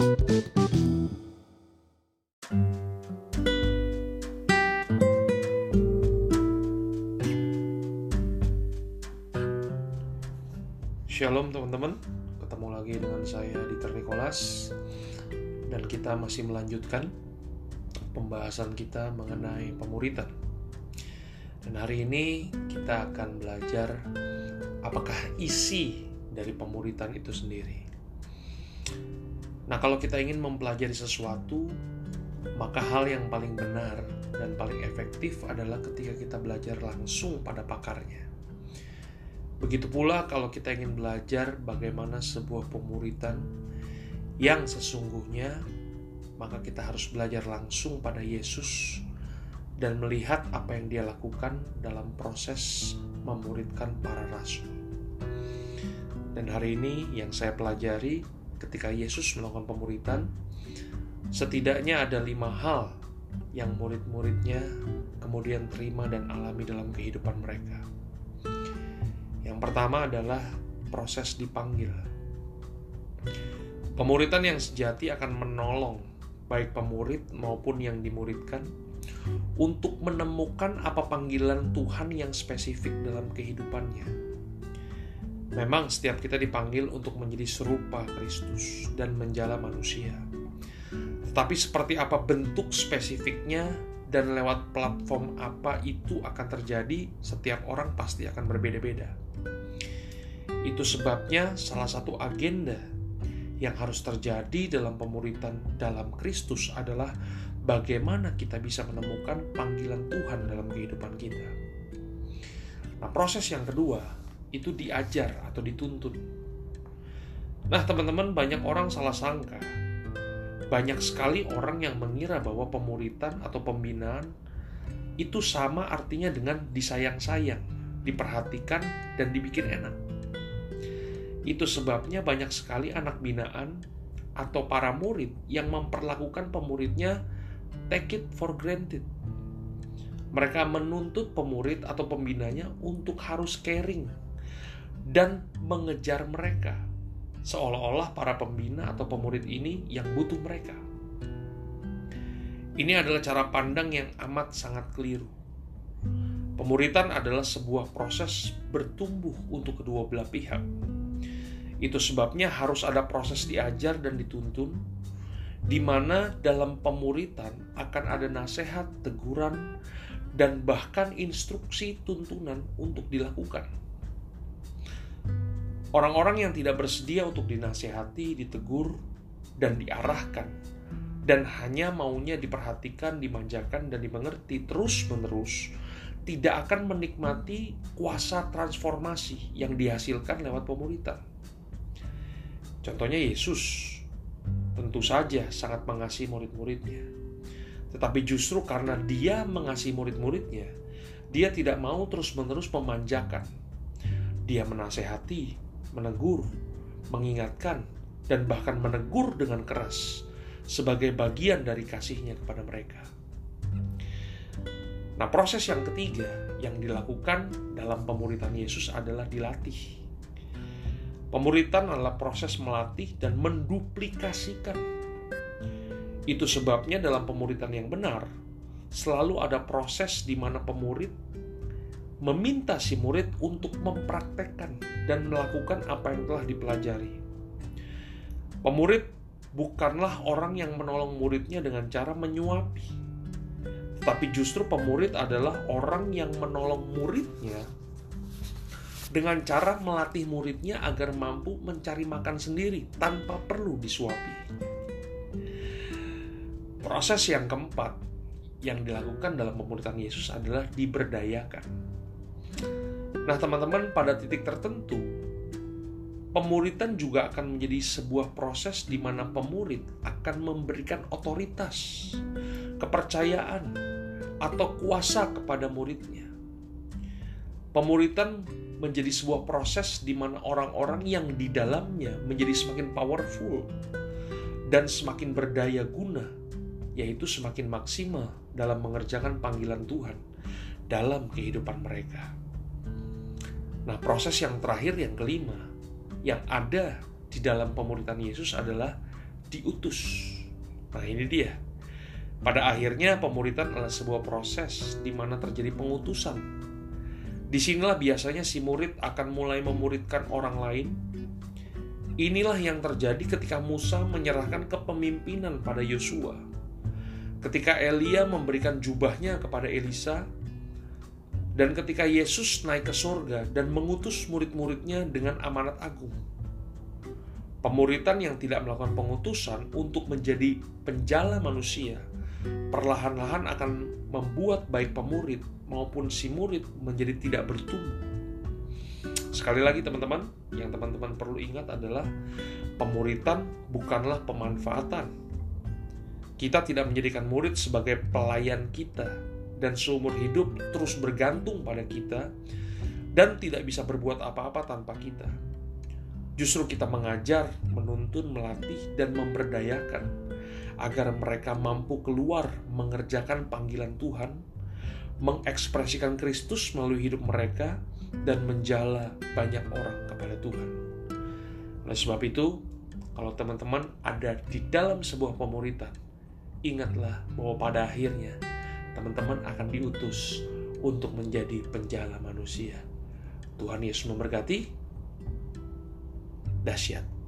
Shalom teman-teman, ketemu lagi dengan saya Dieter Nicholas dan kita masih melanjutkan pembahasan kita mengenai pemuritan. Dan hari ini kita akan belajar apakah isi dari pemuritan itu sendiri. Nah, kalau kita ingin mempelajari sesuatu, maka hal yang paling benar dan paling efektif adalah ketika kita belajar langsung pada pakarnya. Begitu pula kalau kita ingin belajar bagaimana sebuah pemuritan yang sesungguhnya, maka kita harus belajar langsung pada Yesus dan melihat apa yang dia lakukan dalam proses memuridkan para rasul. Dan hari ini yang saya pelajari ketika Yesus melakukan pemuritan, setidaknya ada lima hal yang murid-muridnya kemudian terima dan alami dalam kehidupan mereka. Yang pertama adalah proses dipanggil. Pemuritan yang sejati akan menolong baik pemurid maupun yang dimuridkan untuk menemukan apa panggilan Tuhan yang spesifik dalam kehidupannya. Memang setiap kita dipanggil untuk menjadi serupa Kristus dan menjala manusia. Tetapi seperti apa bentuk spesifiknya dan lewat platform apa itu akan terjadi, setiap orang pasti akan berbeda-beda. Itu sebabnya salah satu agenda yang harus terjadi dalam pemuritan dalam Kristus adalah bagaimana kita bisa menemukan panggilan Tuhan dalam kehidupan kita. Nah, proses yang kedua itu diajar atau dituntun. Nah, teman-teman, banyak orang salah sangka. Banyak sekali orang yang mengira bahwa pemuritan atau pembinaan itu sama artinya dengan disayang-sayang, diperhatikan, dan dibikin enak. Itu sebabnya banyak sekali anak binaan atau para murid yang memperlakukan pemuridnya take it for granted. Mereka menuntut pemurid atau pembinanya untuk harus caring dan mengejar mereka, seolah-olah para pembina atau pemurid ini yang butuh mereka. Ini adalah cara pandang yang amat sangat keliru. Pemuritan adalah sebuah proses bertumbuh untuk kedua belah pihak itu sebabnya harus ada proses diajar dan dituntun, di mana dalam pemuritan akan ada nasihat, teguran, dan bahkan instruksi tuntunan untuk dilakukan. Orang-orang yang tidak bersedia untuk dinasehati, ditegur, dan diarahkan, dan hanya maunya diperhatikan, dimanjakan, dan dimengerti terus-menerus, tidak akan menikmati kuasa transformasi yang dihasilkan lewat pemuritan. Contohnya Yesus tentu saja sangat mengasihi murid-muridnya. Tetapi justru karena dia mengasihi murid-muridnya, dia tidak mau terus-menerus memanjakan. Dia menasehati, menegur, mengingatkan, dan bahkan menegur dengan keras sebagai bagian dari kasihnya kepada mereka. Nah, proses yang ketiga yang dilakukan dalam pemuritan Yesus adalah dilatih. Pemuritan adalah proses melatih dan menduplikasikan. Itu sebabnya dalam pemuritan yang benar, selalu ada proses di mana pemurid meminta si murid untuk mempraktekkan dan melakukan apa yang telah dipelajari. Pemurid bukanlah orang yang menolong muridnya dengan cara menyuapi, tetapi justru pemurid adalah orang yang menolong muridnya dengan cara melatih muridnya agar mampu mencari makan sendiri tanpa perlu disuapi. Proses yang keempat yang dilakukan dalam pemuritan Yesus adalah diberdayakan. Nah, teman-teman, pada titik tertentu, pemuritan juga akan menjadi sebuah proses di mana pemurid akan memberikan otoritas, kepercayaan, atau kuasa kepada muridnya. Pemuritan menjadi sebuah proses di mana orang-orang yang di dalamnya menjadi semakin powerful dan semakin berdaya guna, yaitu semakin maksimal dalam mengerjakan panggilan Tuhan dalam kehidupan mereka. Nah, proses yang terakhir yang kelima yang ada di dalam pemuritan Yesus adalah diutus. Nah, ini dia. Pada akhirnya, pemuritan adalah sebuah proses di mana terjadi pengutusan. Di sinilah biasanya si murid akan mulai memuridkan orang lain. Inilah yang terjadi ketika Musa menyerahkan kepemimpinan pada Yosua. Ketika Elia memberikan jubahnya kepada Elisa, dan ketika Yesus naik ke sorga dan mengutus murid-muridnya dengan amanat agung. Pemuritan yang tidak melakukan pengutusan untuk menjadi penjala manusia perlahan-lahan akan membuat baik pemurid maupun si murid menjadi tidak bertumbuh. Sekali lagi teman-teman, yang teman-teman perlu ingat adalah pemuritan bukanlah pemanfaatan. Kita tidak menjadikan murid sebagai pelayan kita dan seumur hidup terus bergantung pada kita dan tidak bisa berbuat apa-apa tanpa kita Justru kita mengajar, menuntun, melatih, dan memberdayakan agar mereka mampu keluar mengerjakan panggilan Tuhan, mengekspresikan Kristus melalui hidup mereka, dan menjala banyak orang kepada Tuhan. Oleh sebab itu, kalau teman-teman ada di dalam sebuah pemuritan, ingatlah bahwa pada akhirnya teman-teman akan diutus untuk menjadi penjala manusia. Tuhan Yesus memberkati dahsyat.